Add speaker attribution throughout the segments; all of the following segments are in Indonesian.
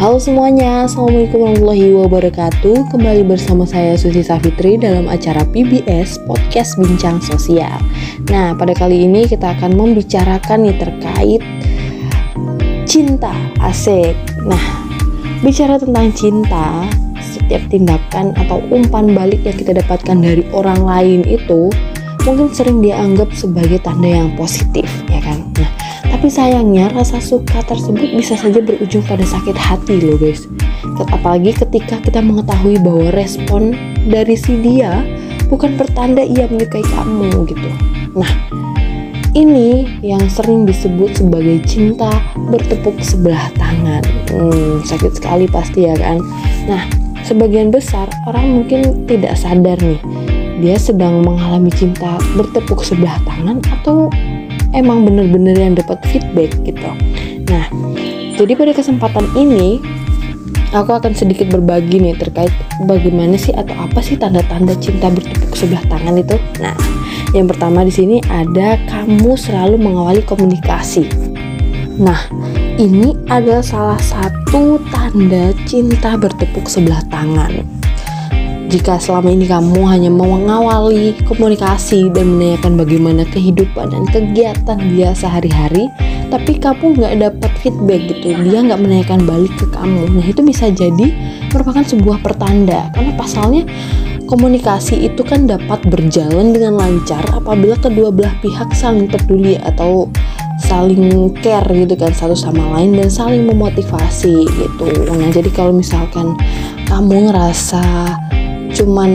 Speaker 1: Halo semuanya, Assalamualaikum warahmatullahi wabarakatuh. Kembali bersama saya Susi Safitri dalam acara PBS Podcast Bincang Sosial. Nah, pada kali ini kita akan membicarakan nih terkait cinta, asik. Nah, bicara tentang cinta Setiap tindakan atau umpan balik yang kita dapatkan dari orang lain itu Mungkin sering dianggap sebagai tanda yang positif, ya kan? Nah, tapi sayangnya rasa suka tersebut bisa saja berujung pada sakit hati loh guys. Apalagi ketika kita mengetahui bahwa respon dari si dia bukan pertanda ia menyukai kamu gitu. Nah, ini yang sering disebut sebagai cinta bertepuk sebelah tangan. Hmm, sakit sekali pasti ya kan. Nah, sebagian besar orang mungkin tidak sadar nih dia sedang mengalami cinta bertepuk sebelah tangan atau emang bener-bener yang dapat feedback gitu. Nah jadi pada kesempatan ini aku akan sedikit berbagi nih terkait bagaimana sih atau apa sih tanda-tanda cinta bertepuk sebelah tangan itu. Nah yang pertama di sini ada kamu selalu mengawali komunikasi. Nah ini adalah salah satu tanda cinta bertepuk sebelah tangan jika selama ini kamu hanya mengawali komunikasi dan menanyakan bagaimana kehidupan dan kegiatan dia sehari-hari, tapi kamu nggak dapat feedback gitu, dia nggak menanyakan balik ke kamu. Nah itu bisa jadi merupakan sebuah pertanda karena pasalnya komunikasi itu kan dapat berjalan dengan lancar apabila kedua belah pihak saling peduli atau saling care gitu kan satu sama lain dan saling memotivasi gitu. Nah jadi kalau misalkan kamu ngerasa cuman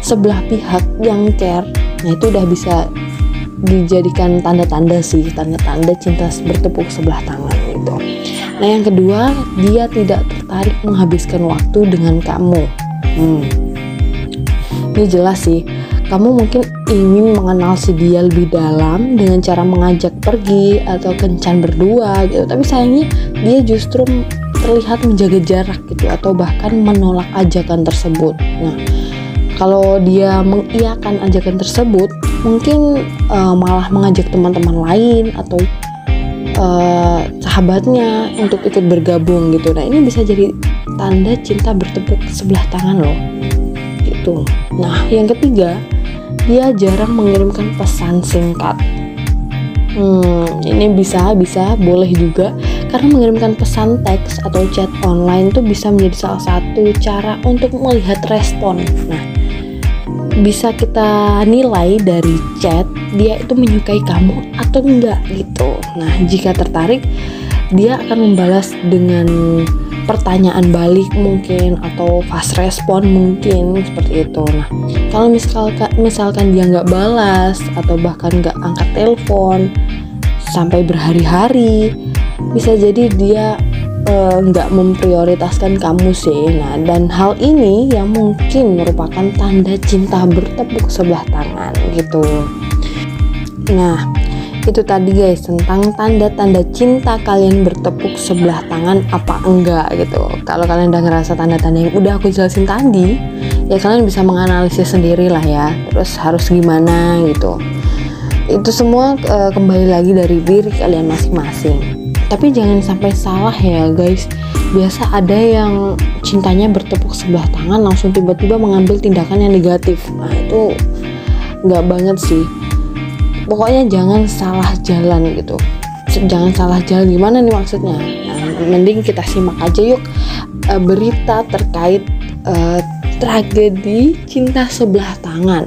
Speaker 1: sebelah pihak yang care nah itu udah bisa dijadikan tanda-tanda sih tanda-tanda cinta bertepuk sebelah tangan gitu. Nah yang kedua dia tidak tertarik menghabiskan waktu dengan kamu. Hmm. ini jelas sih kamu mungkin ingin mengenal si dia lebih dalam dengan cara mengajak pergi atau kencan berdua gitu tapi sayangnya dia justru terlihat menjaga jarak gitu atau bahkan menolak ajakan tersebut. Nah, kalau dia mengiyakan ajakan tersebut, mungkin uh, malah mengajak teman-teman lain atau uh, sahabatnya untuk ikut bergabung gitu. Nah, ini bisa jadi tanda cinta bertepuk sebelah tangan loh. Gitu. Nah, yang ketiga, dia jarang mengirimkan pesan singkat. Hmm, ini bisa bisa boleh juga karena mengirimkan pesan teks atau chat online itu bisa menjadi salah satu cara untuk melihat respon. Nah, bisa kita nilai dari chat dia itu menyukai kamu atau enggak gitu. Nah, jika tertarik, dia akan membalas dengan pertanyaan balik mungkin atau fast respon mungkin seperti itu. Nah, kalau misalkan misalkan dia nggak balas atau bahkan nggak angkat telepon sampai berhari-hari, bisa jadi dia eh, nggak memprioritaskan kamu sih. Nah, dan hal ini yang mungkin merupakan tanda cinta bertepuk sebelah tangan gitu. Nah, itu tadi guys tentang tanda-tanda cinta kalian bertepuk sebelah tangan apa enggak gitu. Kalau kalian udah ngerasa tanda-tanda yang udah aku jelasin tadi, ya kalian bisa menganalisis sendiri lah ya. Terus harus gimana gitu. Itu semua uh, kembali lagi dari diri kalian masing-masing tapi jangan sampai salah ya guys biasa ada yang cintanya bertepuk sebelah tangan langsung tiba-tiba mengambil tindakan yang negatif nah itu nggak banget sih pokoknya jangan salah jalan gitu. Jangan salah jalan. Gimana nih maksudnya? Nah, mending kita simak aja yuk uh, berita terkait uh, tragedi cinta sebelah tangan.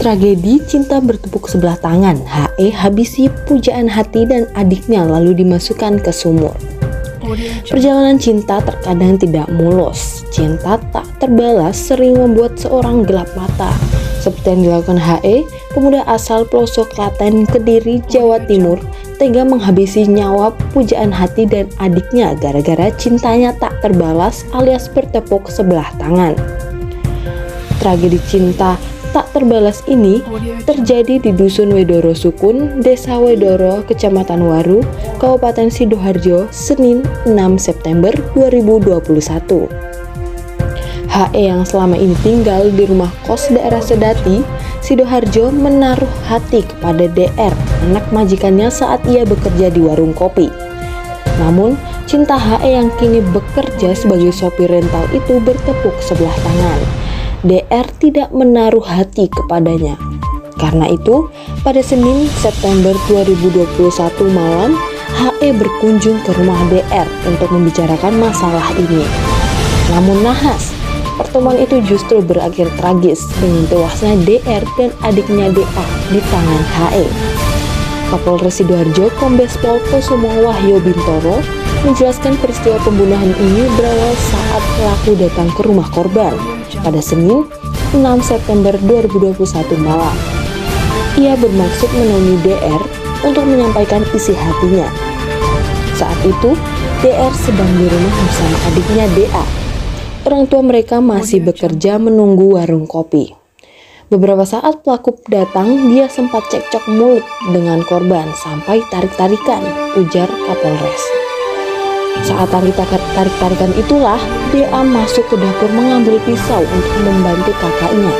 Speaker 1: Tragedi cinta bertepuk sebelah tangan, HE habisi pujaan hati dan adiknya lalu dimasukkan ke sumur. Perjalanan cinta terkadang tidak mulus. Cinta tak terbalas sering membuat seorang gelap mata. Seperti yang dilakukan HE, pemuda asal pelosok Klaten, Kediri, Jawa Timur, tega menghabisi nyawa pujaan hati dan adiknya gara-gara cintanya tak terbalas alias bertepuk sebelah tangan. Tragedi cinta tak terbalas ini terjadi di Dusun Wedoro Sukun, Desa Wedoro, Kecamatan Waru, Kabupaten Sidoarjo, Senin 6 September 2021. HE yang selama ini tinggal di rumah kos daerah Sedati, Sidoarjo menaruh hati kepada DR, anak majikannya saat ia bekerja di warung kopi. Namun, Cinta HE yang kini bekerja sebagai sopir rental itu bertepuk sebelah tangan. DR tidak menaruh hati kepadanya. Karena itu, pada Senin September 2021 malam, HE berkunjung ke rumah DR untuk membicarakan masalah ini. Namun nahas, pertemuan itu justru berakhir tragis dengan tewasnya DR dan adiknya DA di tangan HE. Kapolres Sidoarjo Kombes Pol Kusumo Wahyo Bintoro menjelaskan peristiwa pembunuhan ini berawal saat pelaku datang ke rumah korban pada Senin 6 September 2021 malam. Ia bermaksud menemui DR untuk menyampaikan isi hatinya. Saat itu, DR sedang di rumah bersama adiknya DA. Orang tua mereka masih bekerja menunggu warung kopi. Beberapa saat pelaku datang, dia sempat cekcok mulut dengan korban sampai tarik-tarikan, ujar Kapolres. Saat tarik-tarikan itulah, DA masuk ke dapur mengambil pisau untuk membantu kakaknya.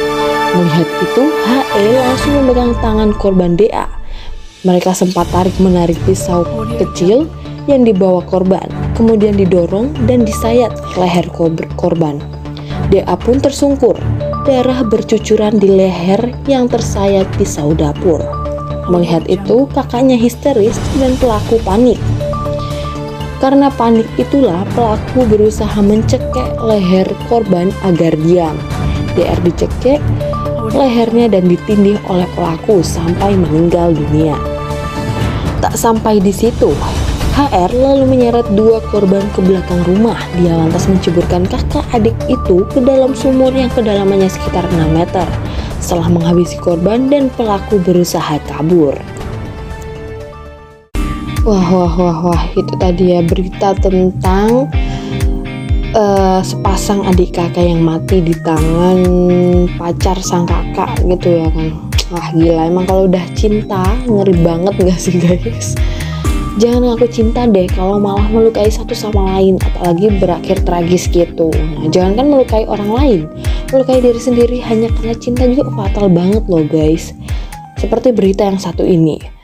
Speaker 1: Melihat itu, HE langsung memegang tangan korban DA. Mereka sempat tarik-menarik pisau kecil yang dibawa korban, kemudian didorong dan disayat leher korban. DA pun tersungkur, darah bercucuran di leher yang tersayat pisau dapur. Melihat itu, kakaknya histeris dan pelaku panik karena panik itulah pelaku berusaha mencekek leher korban agar diam. DR dicekek lehernya dan ditindih oleh pelaku sampai meninggal dunia. Tak sampai di situ, HR lalu menyeret dua korban ke belakang rumah. Dia lantas menceburkan kakak adik itu ke dalam sumur yang kedalamannya sekitar 6 meter. Setelah menghabisi korban dan pelaku berusaha kabur. Wah, wah, wah, wah, itu tadi ya berita tentang uh, sepasang adik kakak yang mati di tangan pacar sang kakak gitu ya kan. Wah gila, emang kalau udah cinta ngeri banget gak sih guys? Jangan ngaku cinta deh kalau malah melukai satu sama lain, apalagi berakhir tragis gitu. Nah, jangan kan melukai orang lain, melukai diri sendiri hanya karena cinta juga fatal banget loh guys. Seperti berita yang satu ini.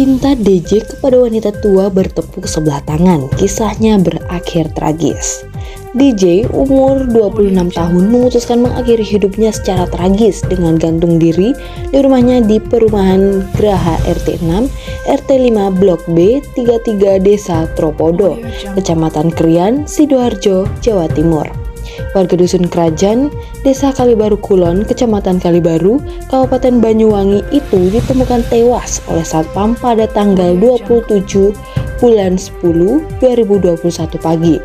Speaker 1: Cinta DJ kepada wanita tua bertepuk sebelah tangan. Kisahnya berakhir tragis. DJ umur 26 tahun memutuskan mengakhiri hidupnya secara tragis dengan gantung diri di rumahnya di perumahan Graha RT 6, RT 5 Blok B 33 Desa Tropodo, Kecamatan Krian, Sidoarjo, Jawa Timur warga dusun Kerajaan, Desa Kalibaru Kulon, Kecamatan Kalibaru, Kabupaten Banyuwangi itu ditemukan tewas oleh Satpam pada tanggal 27 bulan 10 2021 pagi.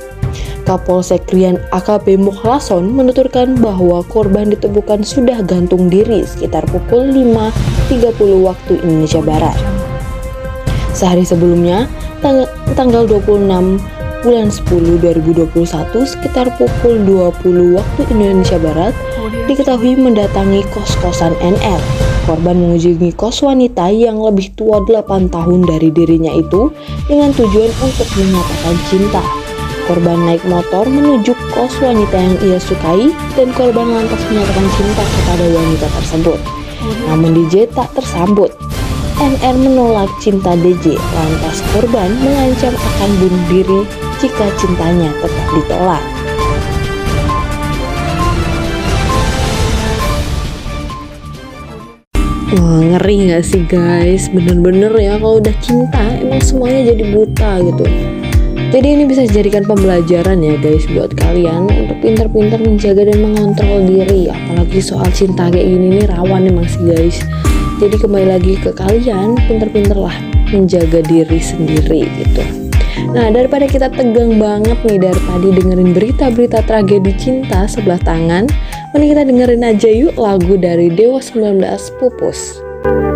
Speaker 1: Kapolsek Rian AKP Mukhlason menuturkan bahwa korban ditemukan sudah gantung diri sekitar pukul 5.30 waktu Indonesia Barat. Sehari sebelumnya, tang tanggal 26 bulan 10 2021 sekitar pukul 20 waktu Indonesia Barat diketahui mendatangi kos-kosan NR. Korban mengunjungi kos wanita yang lebih tua 8 tahun dari dirinya itu dengan tujuan untuk menyatakan cinta. Korban naik motor menuju kos wanita yang ia sukai dan korban lantas menyatakan cinta kepada wanita tersebut. Namun DJ tak tersambut. NR menolak cinta DJ, lantas korban mengancam akan bunuh diri jika cintanya tetap ditolak. Wah ngeri gak sih guys? Bener-bener ya kalau udah cinta Emang semuanya jadi buta gitu. Jadi ini bisa dijadikan pembelajaran ya guys Buat kalian Untuk pintar-pintar menjaga dan mengontrol diri. Apalagi soal cinta kayak gini nih rawan emang sih guys. Jadi kembali lagi ke kalian Pintar-pintar lah menjaga diri sendiri gitu Nah, daripada kita tegang banget nih dari tadi dengerin berita-berita tragedi cinta sebelah tangan, mending kita dengerin aja yuk lagu dari Dewa 19 Pupus.
Speaker 2: Aku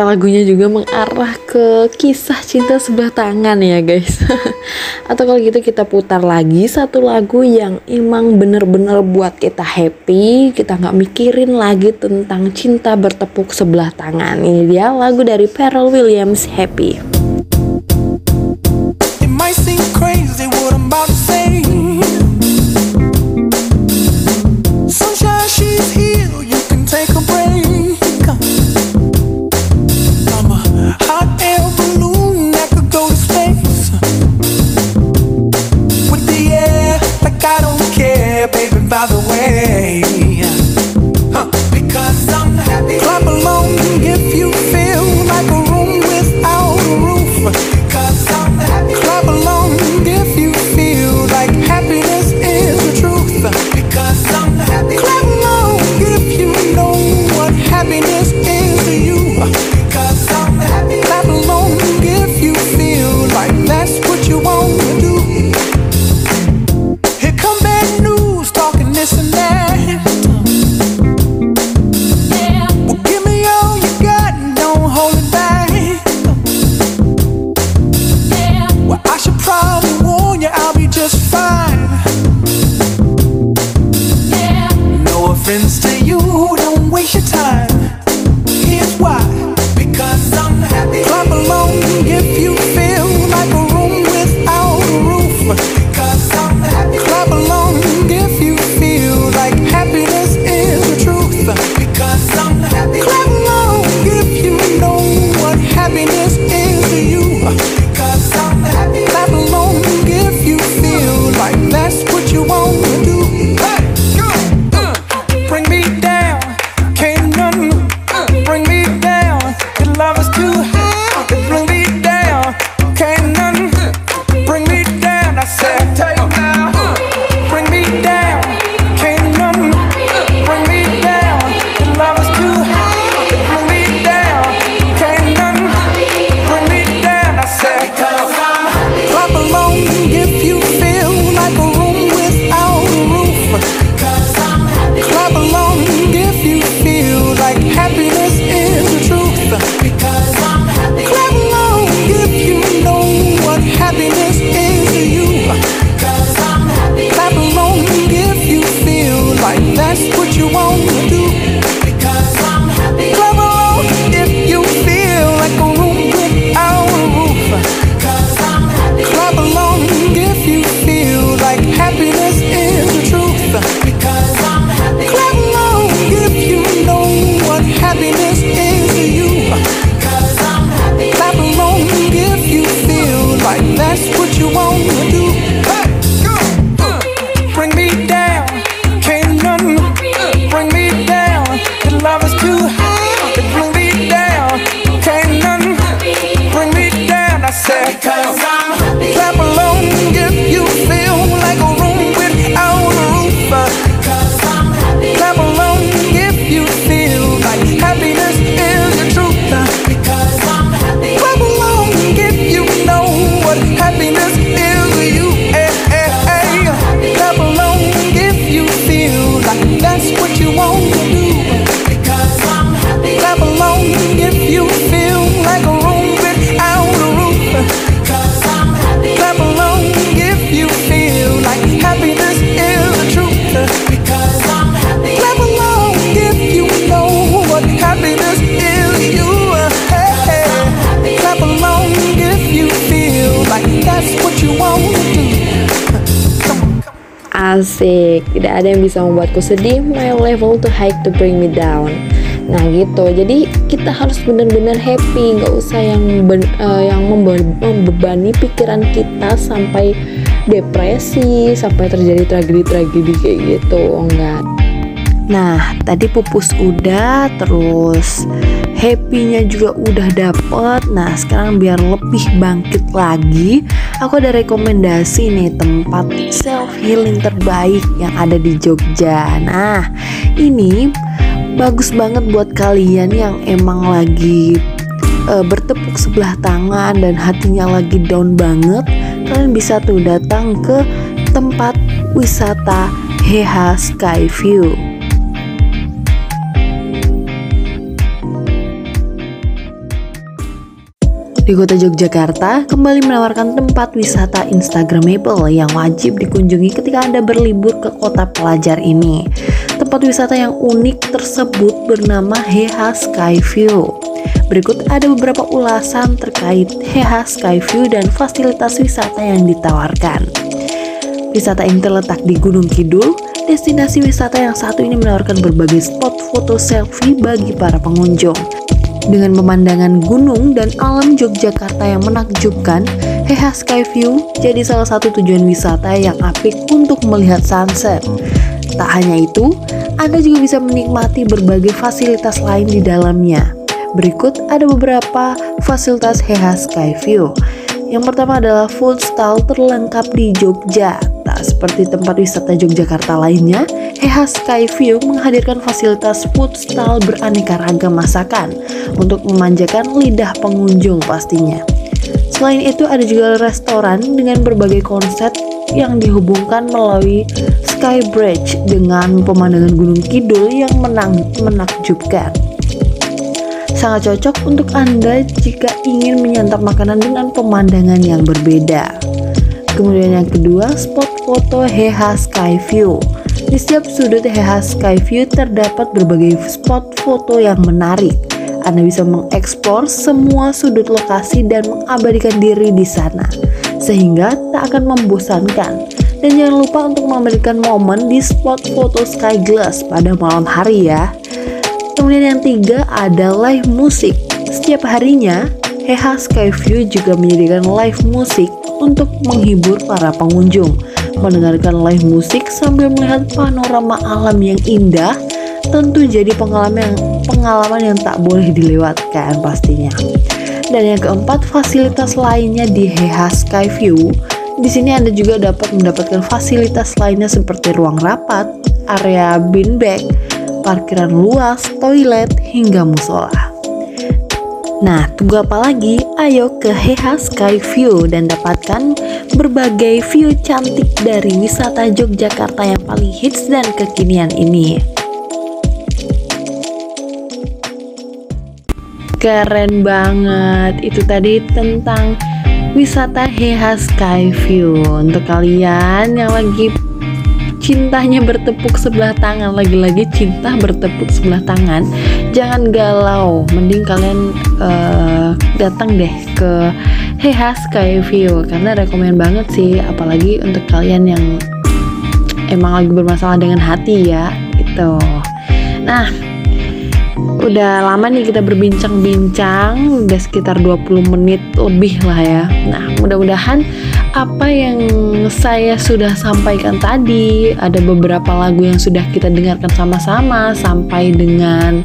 Speaker 3: kata lagunya juga mengarah ke kisah cinta sebelah tangan ya guys. Atau kalau gitu kita putar lagi satu lagu yang emang bener-bener buat kita happy kita nggak mikirin lagi tentang cinta bertepuk sebelah tangan. Ini dia lagu dari Pearl Williams Happy. Asik, tidak ada yang bisa membuatku sedih, my level to high to bring me down. Nah gitu, jadi kita harus benar-benar happy, nggak usah yang ben, uh, yang membebani pikiran kita sampai depresi, sampai terjadi tragedi-tragedi kayak gitu, enggak. Nah, tadi pupus udah, terus happy-nya juga udah dapet. Nah sekarang biar lebih bangkit lagi aku ada rekomendasi nih tempat self healing terbaik yang ada di Jogja. Nah ini bagus banget buat kalian yang emang lagi uh, bertepuk sebelah tangan dan hatinya lagi down banget kalian bisa tuh datang ke tempat wisata Heha Skyview.
Speaker 1: Di kota Yogyakarta, kembali menawarkan tempat wisata Instagramable yang wajib dikunjungi ketika Anda berlibur ke kota pelajar ini. Tempat wisata yang unik tersebut bernama Heha Skyview. Berikut ada beberapa ulasan terkait Heha Skyview dan fasilitas wisata yang ditawarkan. Wisata ini terletak di Gunung Kidul, destinasi wisata yang satu ini menawarkan berbagai spot foto selfie bagi para pengunjung. Dengan pemandangan gunung dan alam Yogyakarta yang menakjubkan, Heha Skyview jadi salah satu tujuan wisata yang apik untuk melihat sunset. Tak hanya itu, Anda juga bisa menikmati berbagai fasilitas lain di dalamnya. Berikut ada beberapa fasilitas Heha Skyview. Yang pertama adalah food stall terlengkap di Jogja. Tak seperti tempat wisata Yogyakarta lainnya, Heha Skyview menghadirkan fasilitas food stall beraneka ragam masakan untuk memanjakan lidah pengunjung pastinya. Selain itu ada juga restoran dengan berbagai konsep yang dihubungkan melalui Sky Bridge dengan pemandangan Gunung Kidul yang menang menakjubkan. Sangat cocok untuk Anda jika ingin menyantap makanan dengan pemandangan yang berbeda. Kemudian yang kedua, spot foto Heha Skyview. Di setiap sudut Heha Skyview terdapat berbagai spot foto yang menarik. Anda bisa mengeksplor semua sudut lokasi dan mengabadikan diri di sana, sehingga tak akan membosankan. Dan jangan lupa untuk memberikan momen di spot foto Sky Glass pada malam hari ya. Kemudian yang tiga ada live musik. Setiap harinya, Heha Skyview juga menyediakan live musik untuk menghibur para pengunjung mendengarkan live musik sambil melihat panorama alam yang indah tentu jadi pengalaman yang pengalaman yang tak boleh dilewatkan pastinya. Dan yang keempat, fasilitas lainnya di Heha Skyview. Di sini Anda juga dapat mendapatkan fasilitas lainnya seperti ruang rapat, area beanbag, parkiran luas, toilet, hingga musola. Nah, tunggu apa lagi? Ayo ke Heha Sky View dan dapatkan berbagai view cantik dari wisata Yogyakarta yang paling hits dan kekinian ini. Keren banget. Itu tadi tentang wisata Heha Sky View. Untuk kalian yang lagi cintanya bertepuk sebelah tangan lagi-lagi cinta bertepuk sebelah tangan jangan galau mending kalian uh, datang deh ke Heha Skyview karena rekomend banget sih apalagi untuk kalian yang emang lagi bermasalah dengan hati ya itu nah udah lama nih kita berbincang-bincang udah sekitar 20 menit lebih lah ya. Nah mudah-mudahan apa yang saya sudah sampaikan tadi, ada beberapa lagu yang sudah kita dengarkan sama-sama sampai dengan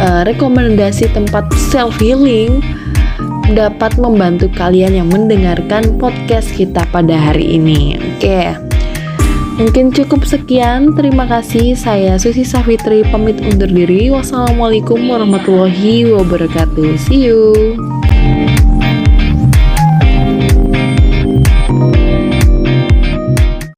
Speaker 1: uh, rekomendasi tempat self healing dapat membantu kalian yang mendengarkan podcast kita pada hari ini. Oke. Mungkin cukup sekian. Terima kasih. Saya Susi Safitri pamit undur diri. Wassalamualaikum warahmatullahi wabarakatuh. See you.